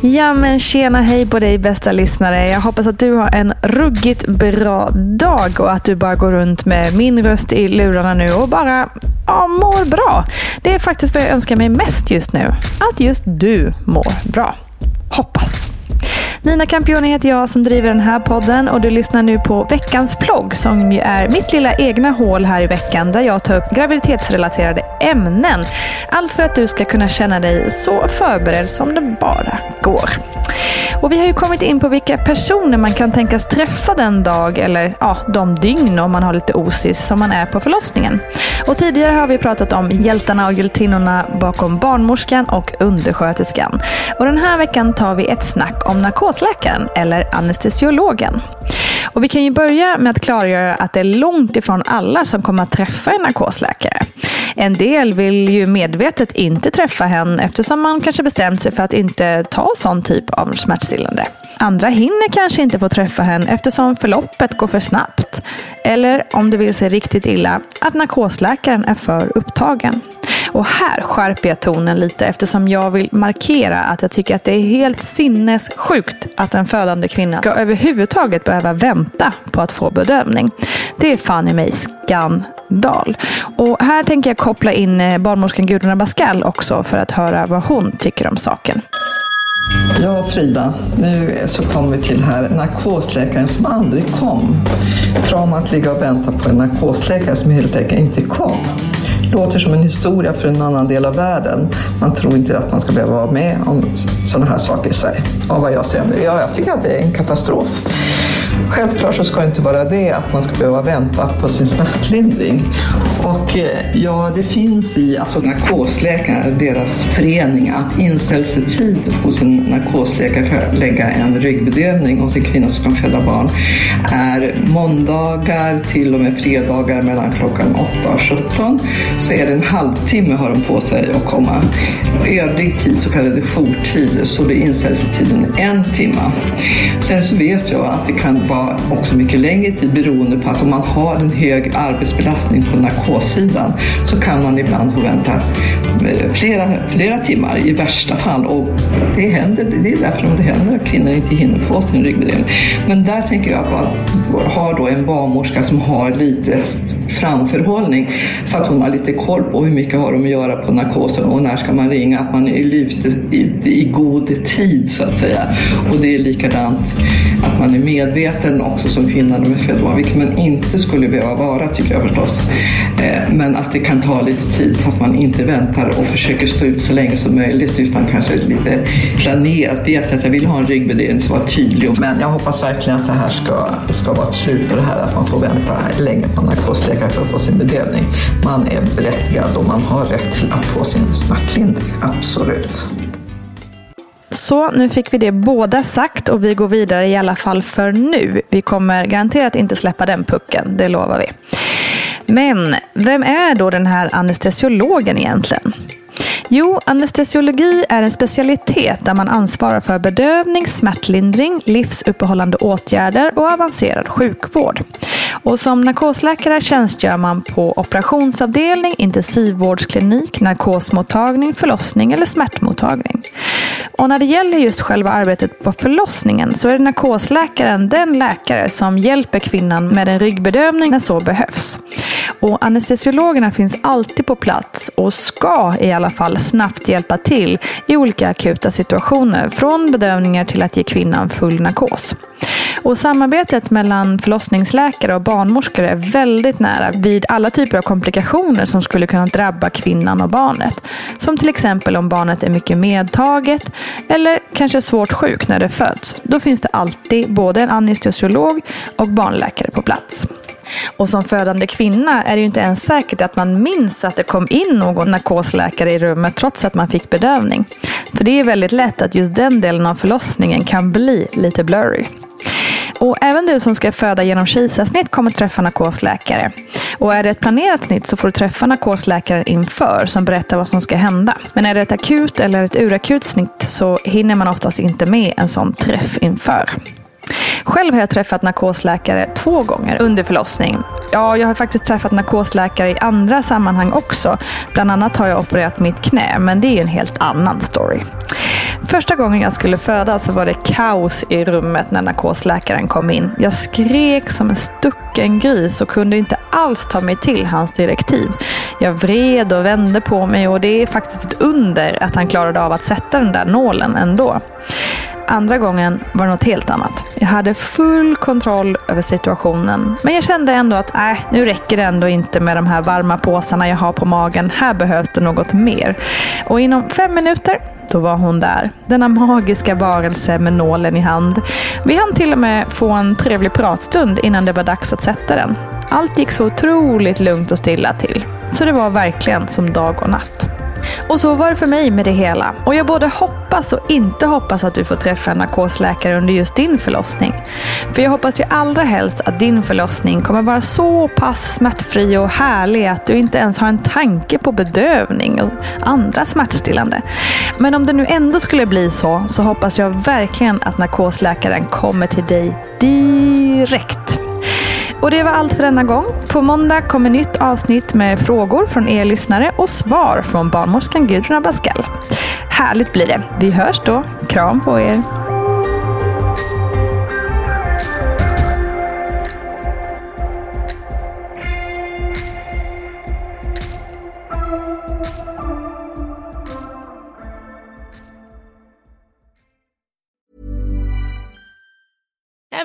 Ja men tjena hej på dig bästa lyssnare. Jag hoppas att du har en ruggigt bra dag och att du bara går runt med min röst i lurarna nu och bara ja, mår bra. Det är faktiskt vad jag önskar mig mest just nu. Att just du mår bra. Hoppas. Nina Campioni heter jag som driver den här podden och du lyssnar nu på veckans plogg som ju är mitt lilla egna hål här i veckan där jag tar upp graviditetsrelaterade ämnen. Allt för att du ska kunna känna dig så förberedd som det bara går. Och vi har ju kommit in på vilka personer man kan tänkas träffa den dag eller ja, de dygn om man har lite osis som man är på förlossningen. Och tidigare har vi pratat om hjältarna och hjältinnorna bakom barnmorskan och undersköterskan. Och den här veckan tar vi ett snack om narkosläkaren eller anestesiologen. Och vi kan ju börja med att klargöra att det är långt ifrån alla som kommer att träffa en narkosläkare. En del vill ju medvetet inte träffa henne eftersom man kanske bestämt sig för att inte ta sån typ av smärtstillande. Andra hinner kanske inte få träffa henne eftersom förloppet går för snabbt. Eller om det vill sig riktigt illa, att narkosläkaren är för upptagen. Och här skärper jag tonen lite eftersom jag vill markera att jag tycker att det är helt sinnessjukt att en födande kvinna ska överhuvudtaget behöva vänta på att få bedövning. Det är fan i mig skandal. Och här tänker jag koppla in eh, barnmorskan Gudrun Abascal också för att höra vad hon tycker om saken. Ja, Frida, nu så kommer vi till här narkosläkaren som aldrig kom. Traumat att ligga och vänta på en narkosläkare som helt enkelt inte kom. Låter som en historia för en annan del av världen. Man tror inte att man ska behöva vara med om sådana här saker i sig. Av vad jag ser nu. Ja, jag tycker att det är en katastrof. Självklart så ska det inte vara det att man ska behöva vänta på sin smärtlindring. Och eh, ja, det finns i alltså narkosläkare, deras förening, att inställelsetid hos en narkosläkare för att lägga en ryggbedövning hos en kvinna som kan föda barn är måndagar till och med fredagar mellan klockan 8 och 17. Så är det en halvtimme har de på sig att komma. Övrig tid, så kallade jourtid, så det är inställelsetiden en timme. Sen så vet jag att det kan vara ta också mycket längre tid beroende på att om man har en hög arbetsbelastning på narkossidan så kan man ibland få vänta eh, flera, flera timmar i värsta fall. Och det, händer, det är därför det händer att kvinnor inte hinner få sin ryggbedövning. Men där tänker jag på att ha då en barnmorska som har lite framförhållning så att hon har lite koll på hur mycket har de att göra på narkosen och när ska man ringa, att man är ute i, i god tid så att säga. Och det är likadant att man är medveten också som kvinna med födbarn, vilket man inte skulle behöva vara tycker jag förstås. Eh, men att det kan ta lite tid så att man inte väntar och försöker stå ut så länge som möjligt utan kanske lite planerat, vet att jag vill ha en ryggbedövning som var tydlig. Men jag hoppas verkligen att det här ska, ska vara ett slut på det här att man får vänta länge på narkosläkare för att få sin bedövning. Man är berättigad och man har rätt till att få sin smärtlindring, absolut. Så nu fick vi det båda sagt och vi går vidare i alla fall för nu. Vi kommer garanterat inte släppa den pucken, det lovar vi. Men vem är då den här anestesiologen egentligen? Jo, anestesiologi är en specialitet där man ansvarar för bedövning, smärtlindring, livsuppehållande åtgärder och avancerad sjukvård. Och som narkosläkare tjänstgör man på operationsavdelning, intensivvårdsklinik, narkosmottagning, förlossning eller smärtmottagning. Och när det gäller just själva arbetet på förlossningen så är narkosläkaren den läkare som hjälper kvinnan med en ryggbedövning när så behövs. Och anestesiologerna finns alltid på plats och ska i alla fall snabbt hjälpa till i olika akuta situationer, från bedövningar till att ge kvinnan full narkos. Och samarbetet mellan förlossningsläkare och barnmorskor är väldigt nära vid alla typer av komplikationer som skulle kunna drabba kvinnan och barnet. Som till exempel om barnet är mycket medtaget eller kanske svårt sjuk när det föds. Då finns det alltid både en anestesiolog och barnläkare på plats. Och som födande kvinna är det ju inte ens säkert att man minns att det kom in någon narkosläkare i rummet trots att man fick bedövning. För det är väldigt lätt att just den delen av förlossningen kan bli lite blurry. Och även du som ska föda genom kejsarsnitt kommer träffa narkosläkare. Och är det ett planerat snitt så får du träffa narkosläkaren inför som berättar vad som ska hända. Men är det ett akut eller ett urakut snitt så hinner man oftast inte med en sån träff inför. Själv har jag träffat narkosläkare två gånger under förlossning. Ja, jag har faktiskt träffat narkosläkare i andra sammanhang också. Bland annat har jag opererat mitt knä, men det är en helt annan story. Första gången jag skulle föda så var det kaos i rummet när narkosläkaren kom in. Jag skrek som en stucken gris och kunde inte alls ta mig till hans direktiv. Jag vred och vände på mig och det är faktiskt ett under att han klarade av att sätta den där nålen ändå. Andra gången var det något helt annat. Jag hade full kontroll över situationen. Men jag kände ändå att äh, nu räcker det ändå inte med de här varma påsarna jag har på magen. Här behövs det något mer. Och inom fem minuter då var hon där. Denna magiska varelse med nålen i hand. Vi hann till och med få en trevlig pratstund innan det var dags att sätta den. Allt gick så otroligt lugnt och stilla till. Så det var verkligen som dag och natt. Och så var det för mig med det hela. Och jag både hoppas och inte hoppas att du får träffa en narkosläkare under just din förlossning. För jag hoppas ju allra helst att din förlossning kommer vara så pass smärtfri och härlig att du inte ens har en tanke på bedövning och andra smärtstillande. Men om det nu ändå skulle bli så, så hoppas jag verkligen att narkosläkaren kommer till dig direkt. Och det var allt för denna gång. På måndag kommer nytt avsnitt med frågor från er lyssnare och svar från barnmorskan Gudrun Abascal. Härligt blir det. Vi hörs då. Kram på er.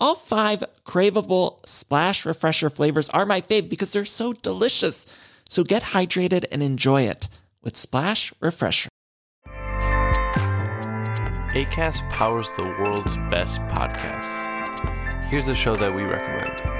All five craveable splash refresher flavors are my fave because they're so delicious. So get hydrated and enjoy it with Splash Refresher. ACAST powers the world's best podcasts. Here's a show that we recommend.